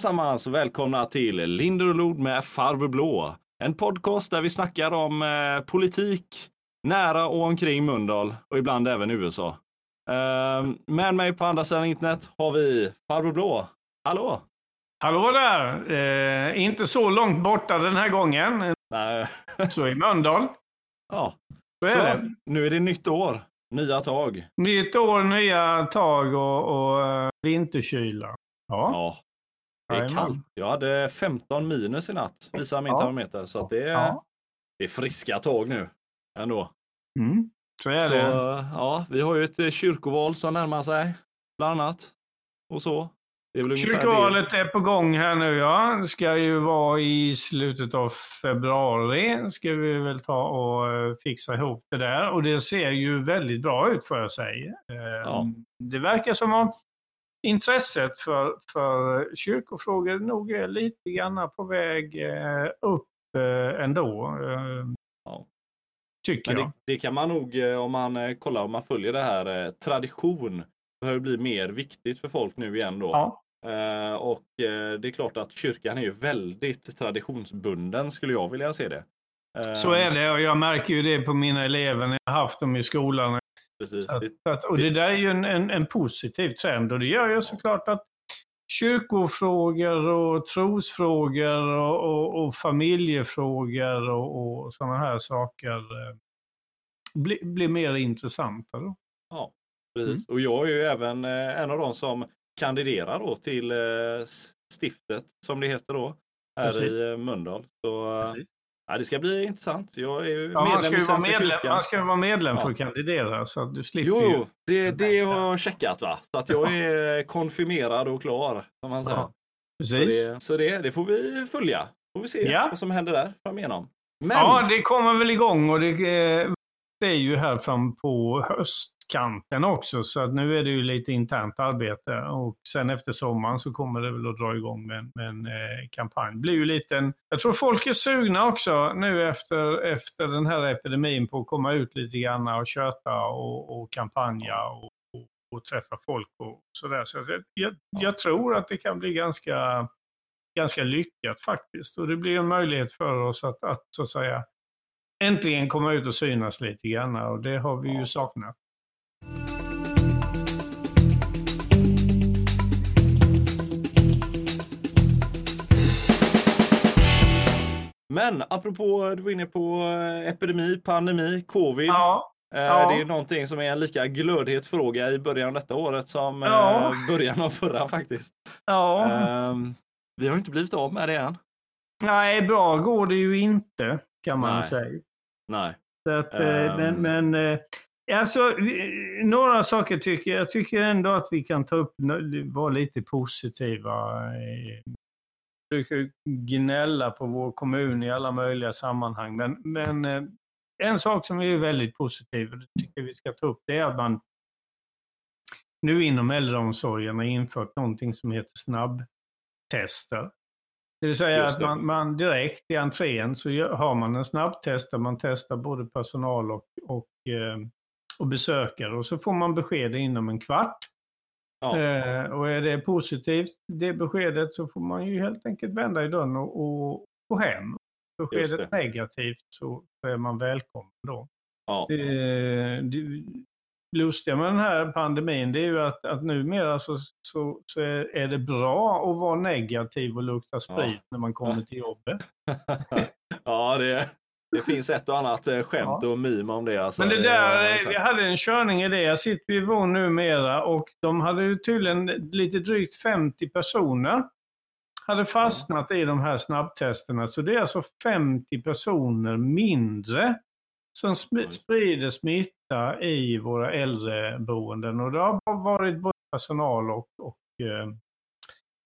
Allesammans och välkomna till Linder och Lod med Farbror Blå. En podcast där vi snackar om eh, politik nära och omkring Mölndal och ibland även USA. Eh, med mig på andra sidan internet har vi Farbror Blå. Hallå! Hallå där! Eh, inte så långt borta den här gången. Nej. Så i Mölndal. Ja, Så är så, det. nu är det nytt år, nya tag. Nytt år, nya tag och, och eh, vinterkyla. Ja. Ja, det är kallt. Jag hade 15 minus i natt, visar min Ja. termometer. Så att det, är, Ja. det är friska tag nu ändå. Mm. Så är Så det. ja, vi har ju ett eh, kyrkoval som närmar sig, bland annat. Och så. Det är väl ungefär Kyrkovalet är på gång här nu ja. Det ska ju vara i slutet av februari. Ska vi väl ta och eh, fixa ihop det där. Och det ser ju väldigt bra ut får jag säga. Ja. Det verkar som om intresset för, för kyrkofrågor nog är lite grann på väg eh, upp eh, ändå. eh, Ja. Tycker Men jag. det, det kan man nog, om man kollar om man följer det här, tradition behöver bli mer viktigt för folk nu igen då. Ja. Eh, och eh, det är klart att kyrkan är ju väldigt traditionsbunden skulle jag vilja se det. Eh, Så är det och jag märker ju det på mina elever när jag har haft dem i skolan. Precis. Så att, så att, och det där är ju en, en, en positiv trend och det gör ju såklart att kyrkofrågor och trosfrågor och, och, och familjefrågor och, och sådana här saker eh, blir, blir mer intressanta. Då. ja, precis. Mm. Och jag är ju även eh, en av de som kandiderar då till eh, stiftet som det heter då. Här Precis. i Mölndal. Så eh, ja, det ska bli intressant. Jag är ju Ja, man medlem ska i ju vara Svenska medlem, kyrkan. man ska ju vara medlem för Ja. att kandidera så att du slipper Jo, ju. det, det har jag checkat va. Så att jag är konfirmerad och klar. Som man säger. Ja, Så, Precis. det, så det, det får vi följa. Får vi se Ja. vad som händer där framigenom. Men, Ja, det kommer väl igång och det, eh, det är ju här fram på höstkanten också. Så att nu är det ju lite internt arbete och sen efter sommaren så kommer det väl att dra igång med, en- med en eh, kampanj. Det blir ju lite en, jag tror folk är sugna också nu efter, efter den här epidemin på att komma ut lite grann och köta och, och kampanja och, och, och träffa folk och sådär. Så jag, jag, jag tror att det kan bli ganska ganska lyckat faktiskt. Och det blir en möjlighet för oss att, att så att säga äntligen komma ut och synas lite grann och det har vi ju saknat. Men apropå, du var inne på eh, epidemi, pandemi, covid. Ja, Eh, ja. Det är någonting som är en lika glödhet fråga i början av detta året som Ja. eh, början av förra faktiskt. ja. Ehm, vi har inte blivit av med det än. Nej, bra går det ju inte kan man Nej. säga. Nej. Så att, Ehm. Men, men alltså, några saker tycker jag tycker ändå att vi kan ta upp, vara lite positiva. Försöker gnälla på vår kommun i alla möjliga sammanhang. Men, men eh, en sak som är väldigt positiv, och det tycker vi ska ta upp, det är att man nu inom äldreomsorgen har infört någonting som heter snabbtester. Det vill säga Just att det. man, man direkt i entrén så har man en snabbtest där man testar både personal och, och, eh, och besökare och så får man besked inom en kvart. Ja. Eh, och är det positivt, det beskedet, så får man ju helt enkelt vända i dörren och, och gå hem. Beskedet det. negativt så, så är man välkommen då. Ja. Det, det lustiga med den här pandemin det är ju att, att numera så, så, så är, är det bra att vara negativ och lukta sprit Ja. när man kommer till jobbet. ja, det, det finns ett och annat eh, skämt Ja. och meme om det. Alltså. Men det har där, eh, vi hade en körning i det. Jag sitter vid Von numera och de hade ju tydligen lite drygt 50 personer hade fastnat i de här snabbtesterna. Så det är alltså 50 personer mindre som sprider smitta i våra äldreboenden. Och det har varit både personal och, och, eh,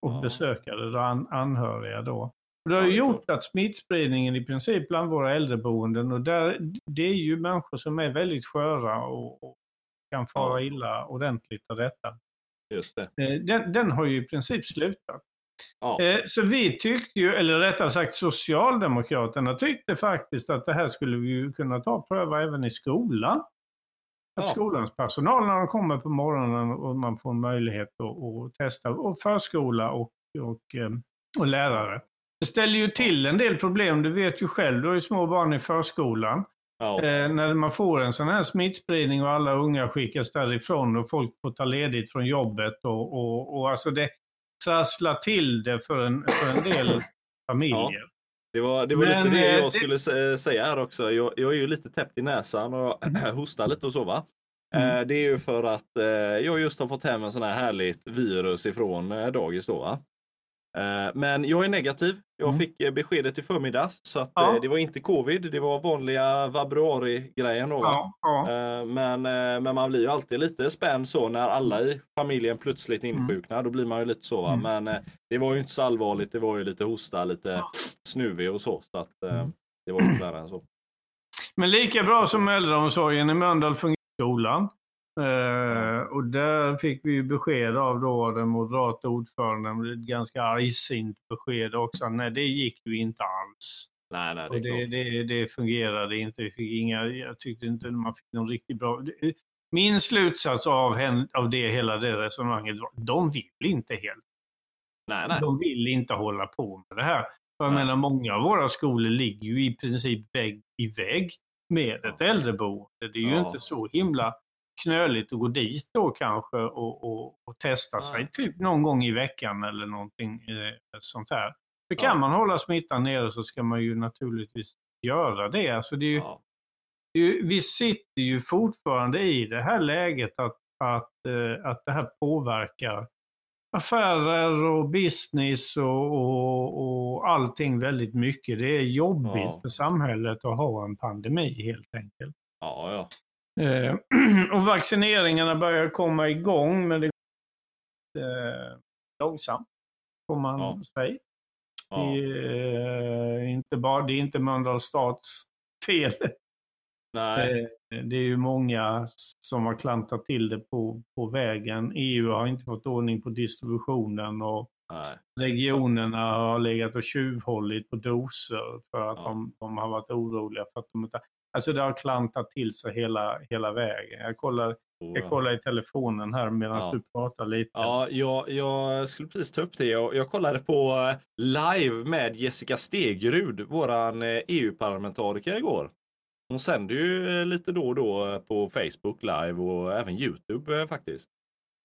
och Ja. besökare, då, an, anhöriga då. Det har ju gjort att smittspridningen i princip bland våra äldreboenden, och där, det är ju människor som är väldigt sköra och, och kan fara illa ordentligt av detta. Just det. Eh, Den, den har ju i princip slutat. Ja. Eh, Så vi tyckte ju, eller rättare sagt Socialdemokraterna tyckte faktiskt att det här skulle vi ju kunna ta och pröva även i skolan. Att Ja. skolans personal när de kommer på morgonen och man får möjlighet att, att testa, och förskola och och, eh, och lärare. Det ställer ju till en del problem, du vet ju själv, du har ju små barn i förskolan. Ja. Eh, när man får en sån här smittspridning och alla unga skickas därifrån och folk får ta ledigt från jobbet och, och, och alltså det trasslar till det för en, för en del familjer. Det var, det var Men, lite det eh, jag det- skulle sä- säga här också. Jag, jag är ju lite täppt i näsan och hostar lite och så va. Mm. Eh, Det är ju för att eh, jag just har fått hem en sån här härligt virus ifrån dagis då va. Eh, Men jag är negativ. Jag Mm. fick eh, beskedet i förmiddags så att Ja. eh, det var inte covid. Det var vanliga vabruari-grejen då. Ja, ja. Men, men man blir ju alltid lite spänd så när alla i familjen plötsligt insjuknar. Då blir man ju lite så. Mm. Men det var ju inte så allvarligt. Det var ju lite hosta, lite snuvig och så. så att, Mm. det var inte värre än så. Men lika bra som äldreomsorgen i Mölndal fungerar skolan. Eh, och där fick vi besked av då den moderata ordföranden, ett ganska argsint besked också. Nej, det gick ju inte alls. Nej, nej, det det, det, det fungerade inte. Vi fick inga, jag tyckte inte man fick någon riktigt bra... Min slutsats av, hen, av det, hela det resonemanget var de vill inte helt. Nej, nej. De vill inte hålla på med det här. För jag Nej. menar, många av våra skolor ligger ju i princip vägg i vägg med ett äldreboende. Det är ju Ja. inte så himla knöligt att gå dit då kanske och, och, och testa sig Nej. typ någon gång i veckan eller någonting eh, sånt här. För kan Ja. man hålla smittan nere så ska man ju naturligtvis göra det. Alltså det är ju, Ja. det är ju, vi sitter ju fortfarande i det här läget att, att, eh, att det här påverkar affärer och business och, och, och allting väldigt mycket. Det är jobbigt Ja. för samhället att ha en pandemi helt enkelt. Ja, ja. Eh, och vaccineringarna börjar komma igång men det går eh, långsamt får man Ja. säga. ja. Det, är, eh, inte bara, det är inte Mölndals stads fel. Nej. Eh, Det är ju många som har klantat till det på, på vägen. EU har inte fått ordning på distributionen och nej. regionerna har legat och tjuvhållit på doser för att Ja. de, de har varit oroliga för att de inte... Alltså det har klantat till sig hela, hela vägen. Jag kollar, Oh, jag ja. kollar i telefonen här medan Ja. du pratar lite. Ja, jag, jag skulle precis ta upp det. Jag, jag kollade på eh, live med Jessica Stegerud, våran eh, EU-parlamentariker igår. Hon sänder ju eh, lite då och då på Facebook live och även Youtube faktiskt.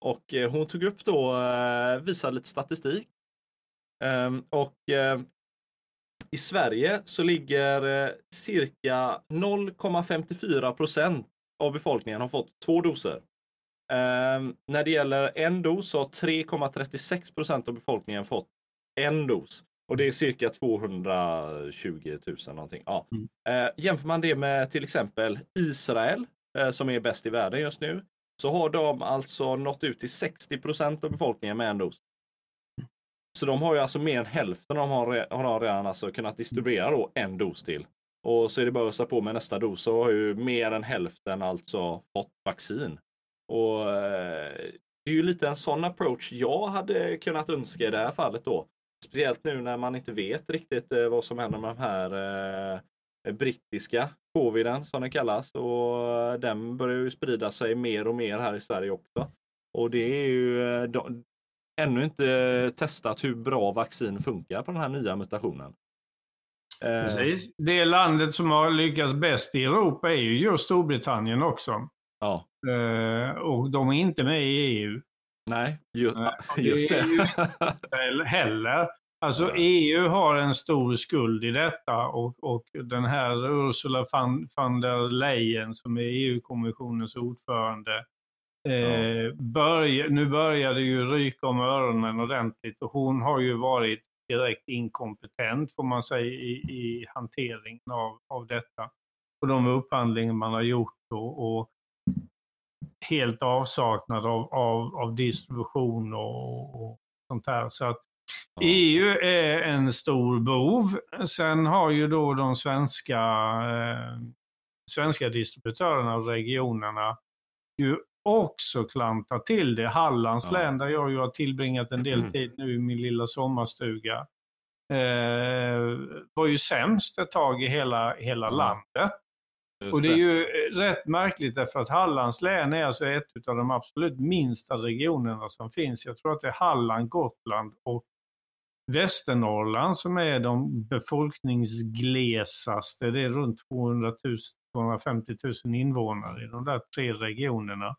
Och eh, hon tog upp då, eh, visade lite statistik. Ehm, och eh, i Sverige så ligger eh, cirka 0,54 procent av befolkningen har fått två doser. Ehm, när det gäller en dos så har 3,36 procent av befolkningen fått en dos. Och det är cirka 220 000 någonting. Ja. Mm. Jämför man det med till exempel Israel som är bäst i världen just nu så har de alltså nått ut till 60 av befolkningen med en dos. Så de har ju alltså mer än hälften de har, har de redan alltså kunnat distribuera då en dos till. Och så är det bara att ösa på med nästa dos så har ju mer än hälften alltså fått vaccin. Och eh, det är ju lite en sån approach jag hade kunnat önska i det här fallet då. Speciellt nu när man inte vet riktigt eh, vad som händer med de här eh, brittiska coviden som den kallas. Och eh, den börjar ju sprida sig mer och mer här i Sverige också. Och det är ju eh, de, ännu inte testat hur bra vaccin funkar på den här nya mutationen. Eh, Precis. Det landet som har lyckats bäst i Europa är ju just Storbritannien också. Ja, Eh, och de är inte med i EU. nej, ju, och just det är. Eller- heller. Alltså. EU har en stor skuld i detta och, och den här Ursula van, van der Leyen som är EU-kommissionens ordförande eh, börja, nu börjar det ju ryka om öronen ordentligt och hon har ju varit direkt inkompetent får man säga i, i hanteringen av, av detta. Och de upphandlingar man har gjort och, och helt avsaknad av, av, av distribution och, och sånt här. Så att. EU är en stor bov. Sen har ju då de svenska, eh, svenska distributörerna och regionerna ju också klantat till det. Hallands Ja. län, där jag ju har tillbringat en del tid nu i min lilla sommarstuga, eh, var ju sämst ett tag i hela, hela Ja. landet. Just Och det är ju eh, rätt märkligt därför att Hallands län är alltså ett av de absolut minsta regionerna som finns. Jag tror att det är Halland, Gotland och Västernorrland som är de befolkningsglesaste. Det är runt 200 000, 250 000 invånare i de där tre regionerna.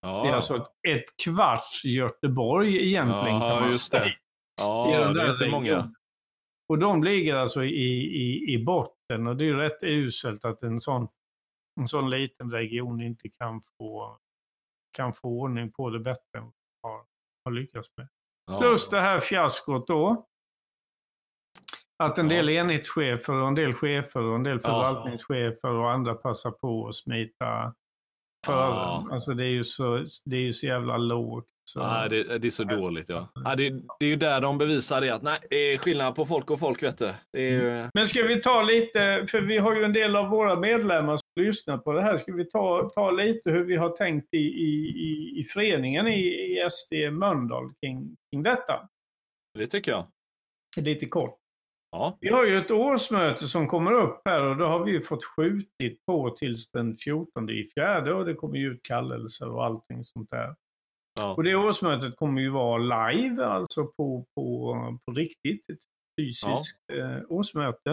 Ja. Det är alltså ett, ett kvarts Göteborg egentligen Ja, kan man just det. säga. ja, i den det är inte många. Och de ligger alltså i, i, i botten och det är ju rätt uselt att en sån, en sån liten region inte kan få, kan få ordning på det bättre än vad de har, har lyckats med. Ja. Plus det här fiaskot då. Att en Ja. del enhetschefer och en del chefer och en del Ja. förvaltningschefer och andra passar på att smita före. Ja. Alltså det är ju så, det är ju så jävla lågt. Så. Nej, det, det är så dåligt ja. ja det, det är ju där de bevisar det att nej, det är skillnad på folk och folk vet ju... Men ska vi ta lite, för vi har ju en del av våra medlemmar som lyssnar på det här. Ska vi ta, ta lite hur vi har tänkt i, i, i, i föreningen i, i SD Mölndal kring, kring detta? Det tycker jag. Lite kort. Ja. Vi har ju ett årsmöte som kommer upp här och då har vi fått skjutit på tills den 14 i fjärde och det kommer ju ut kallelser och allting sånt där. Ja. Och det årsmötet kommer ju vara live, alltså på, på, på riktigt. Ett fysiskt eh, årsmöte.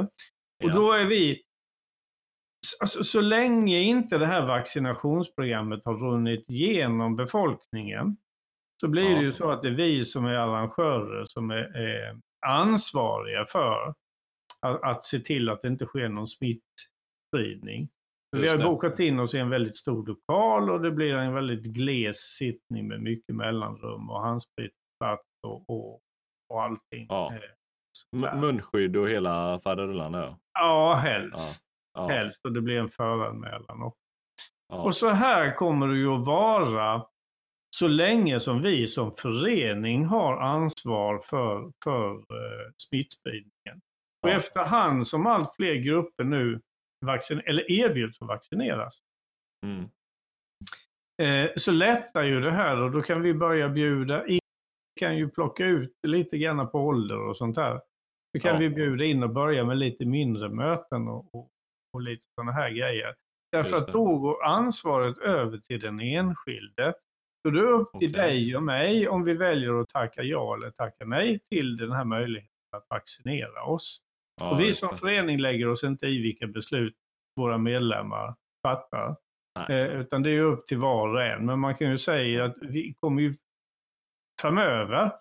Och Ja. då är vi, alltså, så länge inte det här vaccinationsprogrammet har runnit genom befolkningen, så blir Ja. det ju så att det är vi som är arrangörer som är, är ansvariga för att, att se till att det inte sker någon smittspridning. Vi har bokat in oss i en väldigt stor lokal och det blir en väldigt gles sittning med mycket mellanrum och handspritsplats och, och, och allting. Ja. Eh, där. Munskydd och hela faderullan ja. Ja, helst. Ja. Helst och det blir en föranmälan också. Ja. Och så här kommer det ju att vara så länge som vi som förening har ansvar för, för eh, smittspridningen. Och Ja. efterhand som allt fler grupper nu vaccin eller erbjuds att vaccineras Mm. eh, så lättar ju det här och då kan vi börja bjuda in. Vi kan ju plocka ut lite grann på ålder och sånt här. Då kan Ja. vi bjuda in och börja med lite mindre möten och, och, och lite sådana här grejer. Därför att då går ansvaret över till den enskilde. Så det är upp till Okej. dig och mig om vi väljer att tacka ja eller tacka nej till den här möjligheten att vaccinera oss. Ja, och vi som förening lägger oss inte i vilka beslut våra medlemmar fattar. Eh, utan det är upp till var och en. Men man kan ju säga att vi kommer ju framöver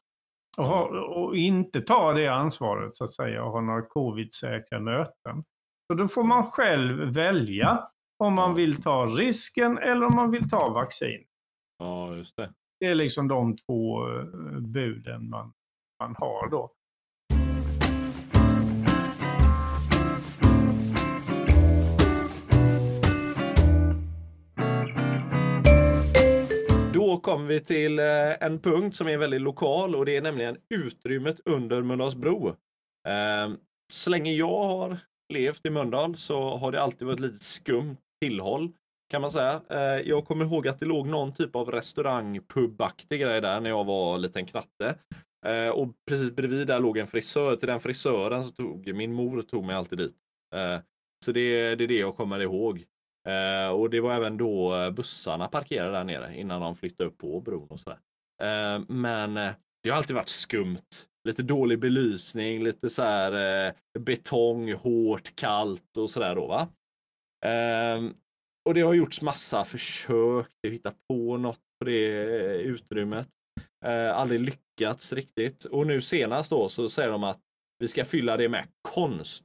och, ha, och inte ta det ansvaret så att säga och ha några covid-säkra möten. Så då får man själv välja om man vill ta risken eller om man vill ta vaccin. Ja, just det. Det är liksom de två eh, buden man, man har då. Kommer vi till eh, en punkt som är väldigt lokal och det är nämligen utrymmet under Mölndalsbro. Ehm, så länge jag har levt i Mölndal så har det alltid varit lite skumt tillhåll kan man säga. Eh, jag kommer ihåg att det låg någon typ av restaurang, pubaktig grej där när jag var liten knatte. Eh, och precis bredvid där låg en frisör. Till den frisören så tog min mor tog mig alltid dit. Så det, det är det jag kommer ihåg. Eh, och det var även då eh, bussarna parkerade där nere innan de flyttade upp på bron och sådär. Eh, men eh, det har alltid varit skumt. Lite dålig belysning, lite så här eh, betong, hårt, kallt och sådär då va. Eh, och det har gjorts massa försök att hitta på något på det eh, utrymmet. Eh, aldrig lyckats riktigt. Och nu senast då så säger de att vi ska fylla det med konst.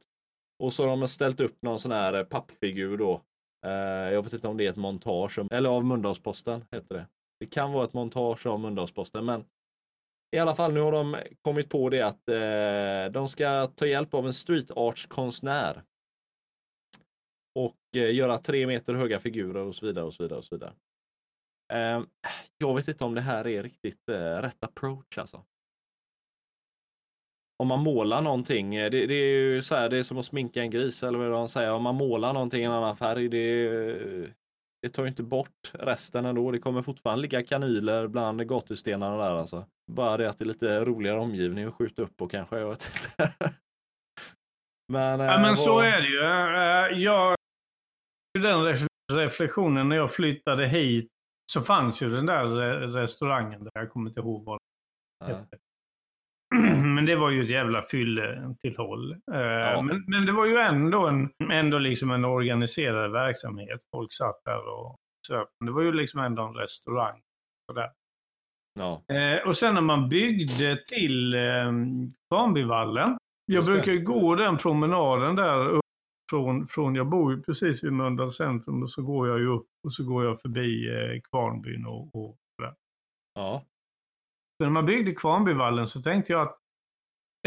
Och så har de ställt upp någon sån här pappfigur då Eh, jag vet inte om det är ett montage, eller av Mölndalsposten heter det. Det kan vara ett montage av Mölndalsposten, men i alla fall nu har de kommit på det att eh, de ska ta hjälp av en street arts konstnär. Och eh, göra tre meter höga figurer och så vidare och så vidare och så vidare. Eh, jag vet inte om det här är riktigt eh, rätt approach alltså. Om man målar någonting, eh, det, det är ju så här, det är som att sminka en gris eller vad de säger. Om man målar någonting i en annan färg, det, det tar ju inte bort resten ändå. Det kommer fortfarande ligga kanyler bland gatustenarna där alltså. Bara det att det är lite roligare omgivning att skjuta upp på kanske, jag vet inte. men, Ja, eh, men så vad- är det ju. Eh, Jag, den ref- reflektionen när jag flyttade hit så fanns ju den där re- restaurangen där. Jag kommer inte ihåg vad den hette. Men det var ju ett jävla fylletillhåll. Ja. Men, men det var ju ändå en, ändå liksom en organiserad verksamhet. Folk satt där och söp. Det var ju liksom ändå en restaurang. Sådär. Ja. och sen när man byggde till eh, Kvarnbyvallen. Jag brukar gå den promenaden där upp från, från, jag bor ju precis vid Mölndals centrum och så går jag ju upp och så går jag förbi eh, Kvarnbyn och, och där. Ja. Så när man byggde Kvarnbyvallen så tänkte jag att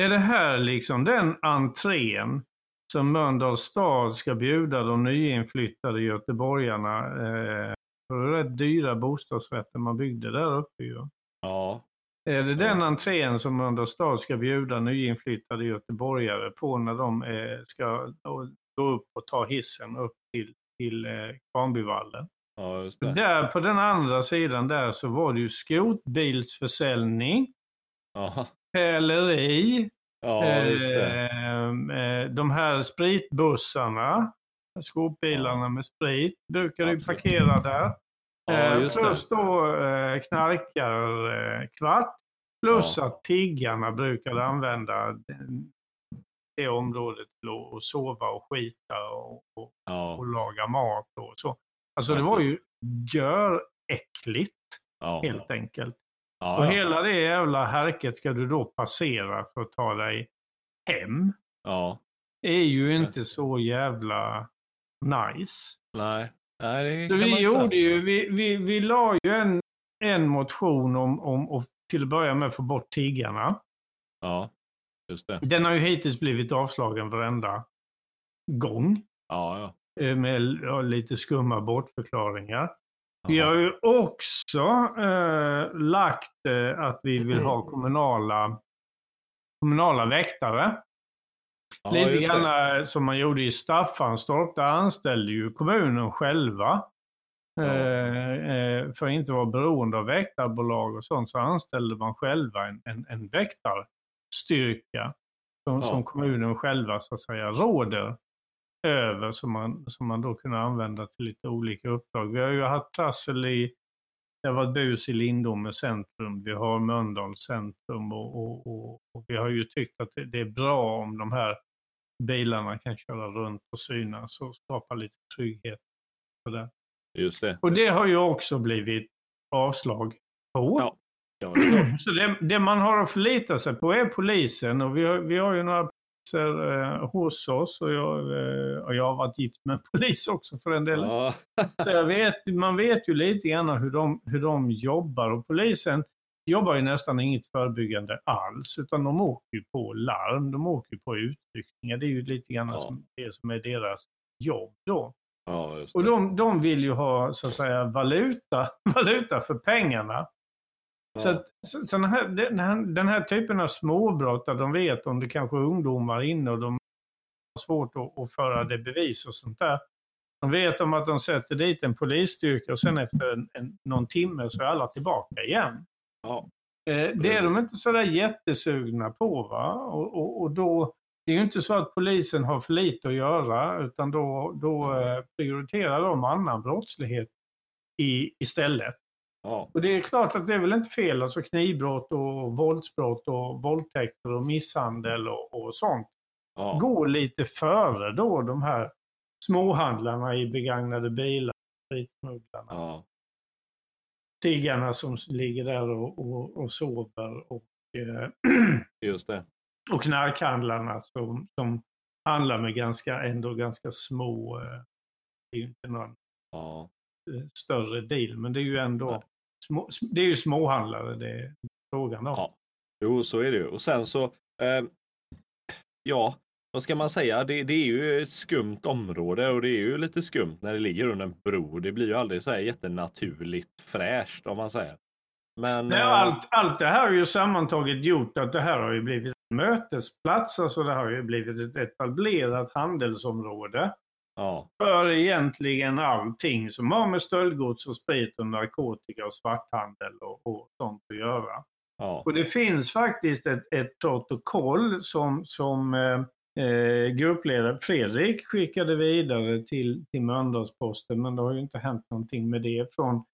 är det här liksom den entrén som Mölndals stad ska bjuda de nyinflyttade göteborgarna eh, för det rätt dyra bostadsrätter man byggde där uppe ju. Ja. Är det den entrén som Mölndals stad ska bjuda nyinflyttade göteborgare på när de eh, ska gå upp och ta hissen upp till, till eh, Kvarnbyvallen? Ja, just det. Där på den andra sidan där så var det ju skrotbilsförsäljning. Aha. Häleri. Ja, det. Eh, eh, de här spritbussarna. Skrotbilarna med sprit brukar ju parkera där. Ja, Eh, plus då eh, knarkarkvart. Plus Ja. att tiggarna brukade använda den- det området till att att sova och skita och, och, Ja, och laga mat och så. Alltså det var ju göräckligt ja. helt enkelt. Ja, Och ja. hela det jävla härket ska du då passera för att ta dig hem. ja. är ju det. inte så jävla nice. Nej. Nej, Så vi inte säga. gjorde ju, vi, vi, vi la ju en, en motion om, om att till att börja med få bort tiggarna. Ja, just det. Den har ju hittills blivit avslagen varenda gång. Ja, ja. Eh, Med lite skumma bortförklaringar. Vi har ju också eh, lagt eh, att vi vill ha kommunala, kommunala väktare. Ja, Lite grann eh, som man gjorde i Staffanstorp. Där anställde ju kommunen själva. Ja. Eh, för att inte vara beroende av väktarbolag och sånt så anställde man själva en, en, en väktarstyrka. Som, Ja. som kommunen själva så att säga råder över som man, som man då kunde använda till lite olika uppdrag. Vi har ju haft trassel i, det har varit bus i Lindome centrum, vi har Mölndals centrum och, och, och, och vi har ju tyckt att det, det är bra om de här bilarna kan köra runt och synas och skapa lite trygghet. För det. Just det. Och det har ju också blivit avslag på. Ja. Ja, det. Så det, det man har att förlita sig på är polisen och vi har, vi har ju några poliser eh, hos oss och jag, eh, och jag har varit gift med en polis också för en del. Ja. Så jag vet, man vet ju lite grann hur de, hur de jobbar och polisen jobbar ju nästan inget förebyggande alls utan de åker ju på larm, de åker på utryckningar. Det är ju lite grann Ja. som, det som är deras jobb då. Ja, Och de, de vill ju ha så att säga valuta, valuta för pengarna. Så att, så, så den, här, den, här, den här typen av småbrott där de vet om det kanske är ungdomar inne och de har svårt att, att föra det bevis och sånt där. De vet om att de sätter dit en polisstyrka och sen efter en, en, någon timme så är alla tillbaka igen. Ja. Eh, det är de inte sådär jättesugna på. Va? Och, och, och då, det är ju inte så att polisen har för lite att göra utan då, då eh, prioriterar de annan brottslighet i, istället. Ja. Och det är klart att det är väl inte fel, alltså knivbrott och våldsbrott och våldtäkter och misshandel och, och sånt. Ja. Går lite före då de här småhandlarna i begagnade bilar, spritsmugglarna, Ja. tiggarna som ligger där och, och, och sover och, eh, Just det. och knarkhandlarna som, som handlar med ganska, ändå ganska små, eh, det är ju inte någon Ja. eh, större deal, men det är ju ändå Nej. Små, det är ju småhandlare det är frågan om. Ja. Jo, så är det ju. Och sen så, eh, ja, vad ska man säga? Det, det är ju ett skumt område och det är ju lite skumt när det ligger under en bro. Det blir ju aldrig så här jättenaturligt fräscht om man säger. Men Nej, eh, allt, allt det här har ju sammantaget gjort att det här har ju blivit en mötesplats, alltså det har ju blivit ett etablerat handelsområde ja, för egentligen allting som har med stöldgods och sprit och narkotika och svarthandel och, och sånt att göra. ja, Och det finns faktiskt ett, ett protokoll som, som eh, eh, gruppledare Fredrik skickade vidare till, till Mölndalsposten, men det har ju inte hänt någonting med det från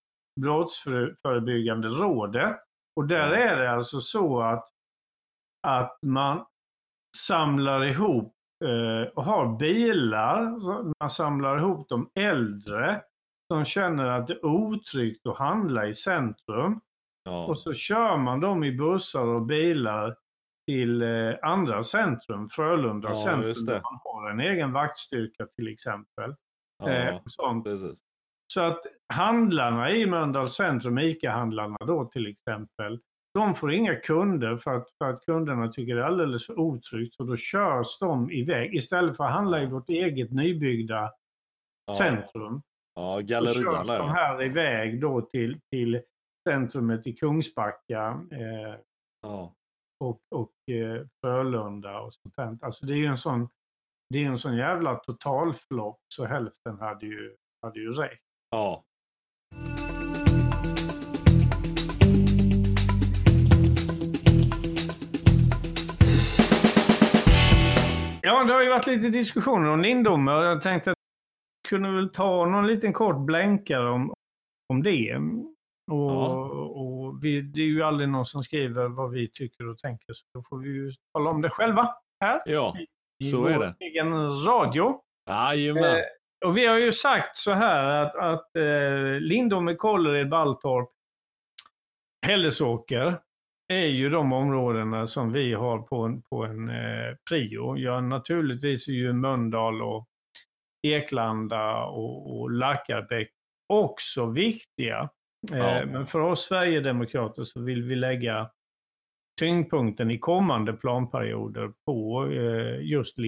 Brottsförebyggande rådet. Och där Ja. är det alltså så att att man samlar ihop eh, och har bilar, så man samlar ihop de äldre som känner att det är otryggt att handla i centrum. Ja. Och så kör man dem i bussar och bilar till eh, andra centrum, Frölunda Ja, centrum, där man har en egen vaktstyrka till exempel. Ja, Eh, sånt. precis. Så att handlarna i Mölndals centrum, ICA-handlarna då till exempel, de får inga kunder för att, för att kunderna tycker det är alldeles för otryggt. Så då körs de iväg. Istället för att handla i vårt eget nybyggda Ja, centrum, ja då gallerian körs där. de här iväg då till, till centrumet i Kungsbacka eh, Ja. och, och eh, Frölunda och sånt där. Alltså det är ju en sån, det är en sån jävla totalflopp så hälften hade ju, hade ju räckt. ja. Ja, det har ju varit lite diskussioner om Lindome och jag tänkte att jag kunde väl ta någon liten kort blänkare om, om det. Och, Ja. och vi, det är ju aldrig någon som skriver vad vi tycker och tänker, så då får vi ju tala om det själva här ja. i så vår är det. egen radio. Jajamän. Eh, och vi har ju sagt så här att, att eh, Lindome, Kållered, Balltorp, Hällesåker är ju de områdena som vi har på en, på en eh, prio. Ja, naturligtvis är ju Mölndal och Eklanda och, och Lackarbäck också viktiga. Eh, Ja. Men för oss Sverigedemokrater så vill vi lägga tyngdpunkten i kommande planperioder på eh, just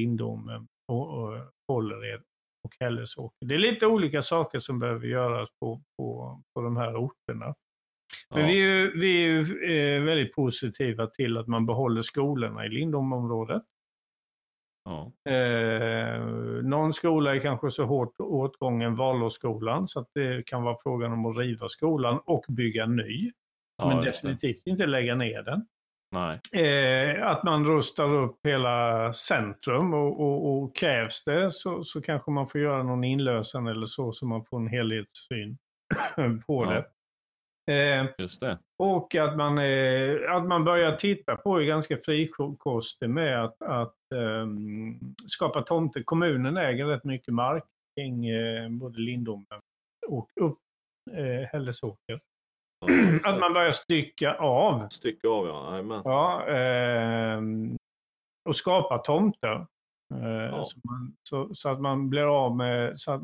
och Kållered och Hällesåker. Det är lite olika saker som behöver göras på, på, på de här orterna. Men Ja. vi är ju, vi är ju eh, väldigt positiva till att man behåller skolorna i Lindomområdet. Ja. Eh, någon skola är kanske så hårt åtgången Valåsskolan så att det kan vara frågan om att riva skolan och bygga ny. Ja, men definitivt inte lägga ner den. Eh, att man rustar upp hela centrum och, och, och krävs det så, så kanske man får göra någon inlösen eller så så man får en helhetssyn på Ja. det. Eh, och att man, eh, att man börjar titta på är ganska frikostig med att, att ehm, skapa tomter. Kommunen äger rätt mycket mark kring eh, både Lindome och upp eh, Hällesåker. Ja, Att man börjar stycka av Stycke av ja. Jajamän. Ja, ehm, och skapa tomter. Eh, så, man, så, så att man blir av med, så att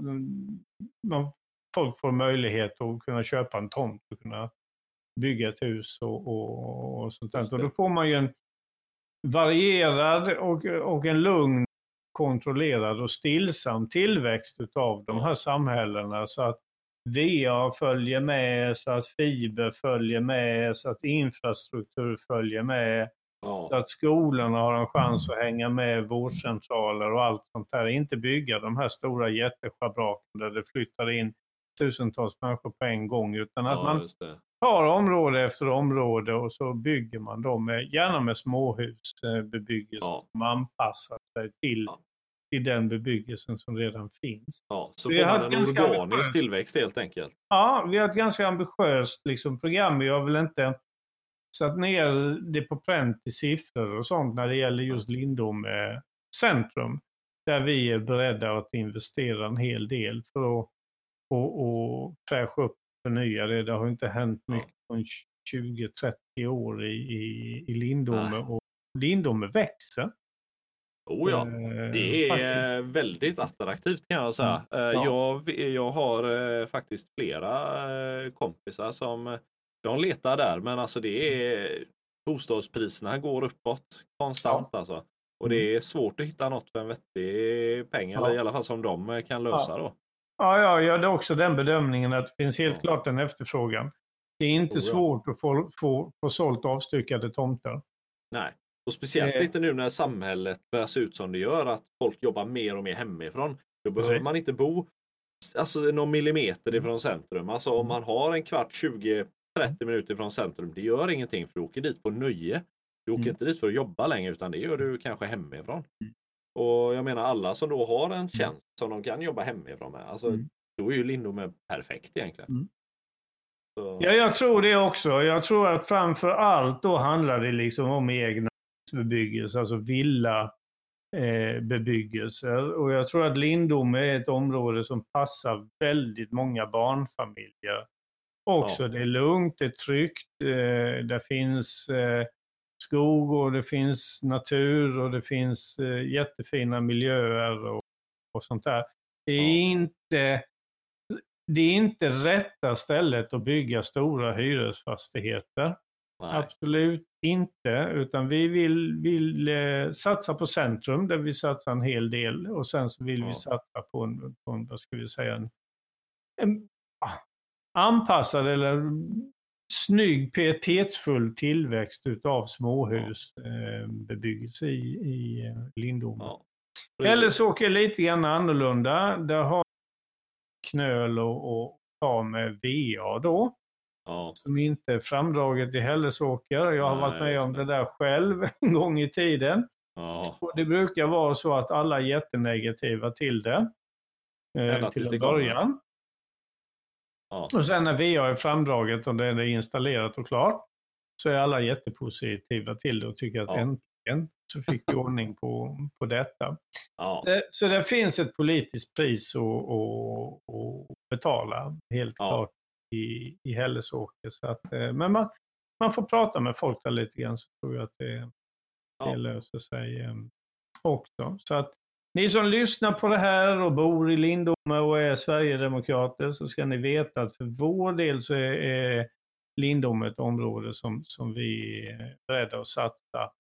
man, folk får möjlighet att kunna köpa en tomt och kunna bygga ett hus och, och, och sånt där. Och då får man ju en varierad och, och en lugn, kontrollerad och stillsam tillväxt utav de här samhällena så att VA följer med, så att fiber följer med, så att infrastruktur följer med, så Ja. att skolorna har en chans att hänga med, vårdcentraler och allt sånt där. Inte bygga de här stora jätteschabraken där det flyttar in tusentals människor på en gång, utan att ja, man tar område efter område och så bygger man dem, gärna med småhusbebyggelse Ja. som anpassar sig till, Ja. till den bebyggelsen som redan finns. Ja, så Vi får har man en organisk ambitiöst. tillväxt helt enkelt. Ja, vi har ett ganska ambitiöst liksom, program. Vi har väl inte satt ner det på pränt i siffror och sånt när det gäller just Lindome centrum. Där vi är beredda att investera en hel del för att och, och fräscha upp förnya det. Det har inte hänt Ja. mycket på 20-30 år i, i, i Lindome. Och Lindome växer. Oh ja. Eh, Det är faktiskt. eh, väldigt attraktivt kan jag säga. Eh, Ja. Jag, jag har eh, faktiskt flera eh, kompisar som eh, de letar där, men alltså det är bostadspriserna går uppåt konstant alltså. Och det är svårt att hitta något för en vettig peng, Ja. eller i alla fall som de eh, kan lösa då. Ja, jag gör också den bedömningen att det finns helt klart en efterfrågan. Det är inte Oh ja. svårt att få, få, få sålt avstyckade tomter. Nej. Och speciellt Eh. inte nu när samhället börjar se ut som det gör, att folk jobbar mer och mer hemifrån. Då behöver Precis. man inte bo alltså, någon millimeter ifrån centrum. Alltså om man har en kvart, 20, 30 minuter från centrum, det gör ingenting för du åker dit på nöje. Du åker Mm. inte dit för att jobba längre utan det gör du kanske hemifrån. Och jag menar alla som då har en tjänst som de kan jobba hemifrån med. Alltså, Mm. Då är ju Lindome perfekt egentligen. Mm. Så, Ja, jag tror det också. Jag tror att framför allt då handlar det liksom om egna husbebyggelse, alltså villa eh, bebyggelse. Och jag tror att Lindome är ett område som passar väldigt många barnfamiljer. Också, ja. det är lugnt, det är tryggt, eh, det finns eh, skog och det finns natur och det finns eh, jättefina miljöer och, och sånt där. Det är, ja. inte, det är inte rätta stället att bygga stora hyresfastigheter. Nej. Absolut inte, utan vi vill, vill eh, satsa på centrum där vi satsar en hel del och sen så vill ja. vi satsa på en, på en, vad ska vi säga, en, en anpassad eller snygg pietetsfull tillväxt utav småhusbebyggelse eh, i, i eh, Lindome. Ja. Hällesåker är lite grann annorlunda. Där har knöl och, och ta med VA då. Ja. Som inte är framdraget i Hällesåker. Jag har varit med om det där själv en gång i tiden. Ja. Och det brukar vara så att alla är jättenegativa till det. Eh, till en början. Ja. Och sen när VA är framdraget och det är installerat och klart så är alla jättepositiva till det och tycker att ja. äntligen så fick vi ordning på, på detta. Ja. Så det finns ett politiskt pris att, att, att betala, helt ja. klart, i, i Hällesåker. Så att, eh, men man, man får prata med folk där lite grann så tror jag att det, det löser sig eh, också. Så att ni som lyssnar på det här och bor i Lindome och är Sverigedemokrater så ska ni veta att för vår del så är, är Lindome ett område som, som vi är beredda att satsa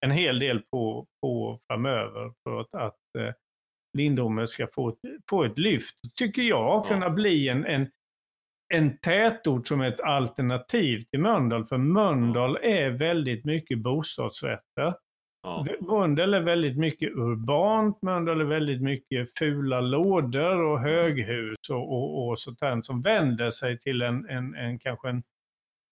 en hel del på, på framöver för att, att eh, Lindome ska få ett, få ett lyft, tycker jag, kunna ja. bli en, en, en tätort som ett alternativ till Mölndal. För Mölndal är väldigt mycket bostadsrätter. Ja. Mölndal är väldigt mycket urbant, Mölndal är väldigt mycket fula lådor och höghus och, och, och sånt där som vänder sig till en, en, en kanske en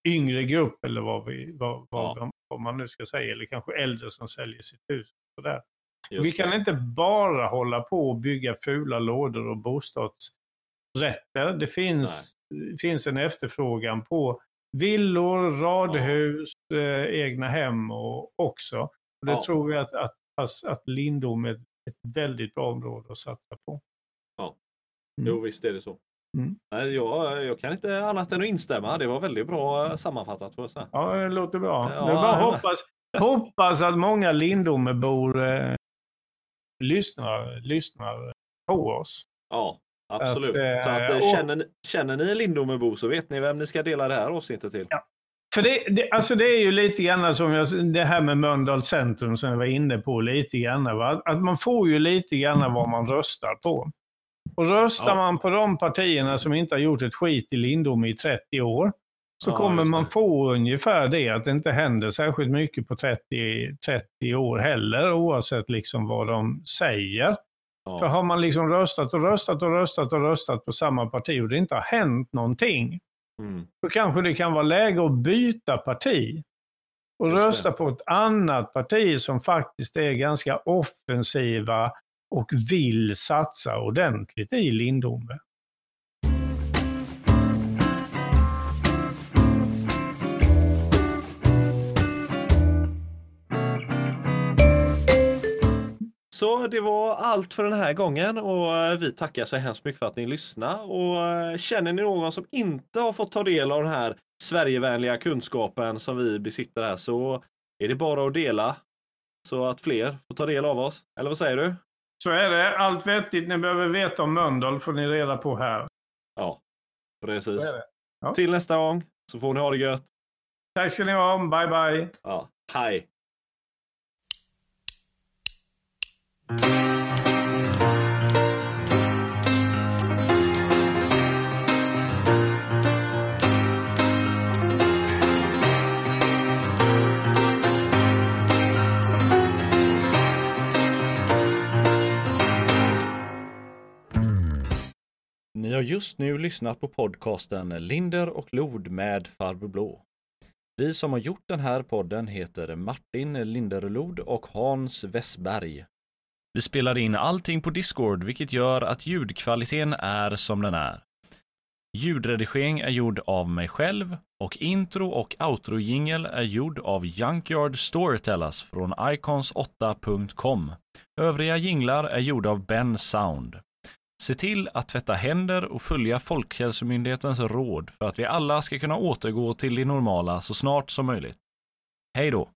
yngre grupp eller vad, vi, vad, vad, ja. vad, man nu ska säga, eller kanske äldre som säljer sitt hus. Sådär. Vi kan inte bara hålla på och bygga fula lådor och bostadsrätter. Det finns, finns en efterfrågan på villor, radhus, ja. eh, egna hem och också. Det ja. tror vi att, att, att Lindom är ett väldigt bra område att satsa på. Ja, mm. jo visst är det så. Mm. Jag, jag kan inte annat än att instämma. Det var väldigt bra eh, sammanfattat. För oss. Ja, det låter bra. Ja, det bara hoppas, hoppas att många Lindomebor eh, lyssnar, lyssnar på oss. Ja, absolut. Att, eh, så att, eh, och, känner, känner ni Lindomebo så vet ni vem ni ska dela det här avsnittet till. Ja. För det, det, alltså det är ju lite grann som jag, det här med Mölndals centrum som jag var inne på lite grann. Va? Att man får ju lite grann vad man röstar på. Och röstar ja. man på de partierna som inte har gjort ett skit i Lindome i 30 år, så ja, kommer man få ungefär det, att det inte händer särskilt mycket på 30, 30 år heller, oavsett liksom vad de säger. Ja. För har man liksom röstat och röstat och röstat och röstat på samma parti och det inte har hänt någonting, mm. då kanske det kan vara läge att byta parti och rösta på ett annat parti som faktiskt är ganska offensiva och vill satsa ordentligt i Lindome. Så det var allt för den här gången och eh, vi tackar så hemskt mycket för att ni lyssnade. Och eh, känner ni någon som inte har fått ta del av den här Sverigevänliga kunskapen som vi besitter här så är det bara att dela så att fler får ta del av oss. Eller vad säger du? Så är det. Allt vettigt ni behöver veta om Mölndal får ni reda på här. Ja, precis. Ja. Till nästa gång så får ni ha det gött. Tack ska ni ha. Bye, bye. Ja, hej. Just nu lyssnat på podcasten Linder och Lod med Farbror Blå. Vi som har gjort den här podden heter Martin Linderlod och Hans Westberg. Vi spelar in allting på Discord vilket gör att ljudkvaliteten är som den är. Ljudredigering är gjord av mig själv och intro och outro jingel är gjord av Junkyard Storytellers från icons8.com. Övriga jinglar är gjorda av Ben Sound. Se till att tvätta händer och följa Folkhälsomyndighetens råd för att vi alla ska kunna återgå till det normala så snart som möjligt. Hej då!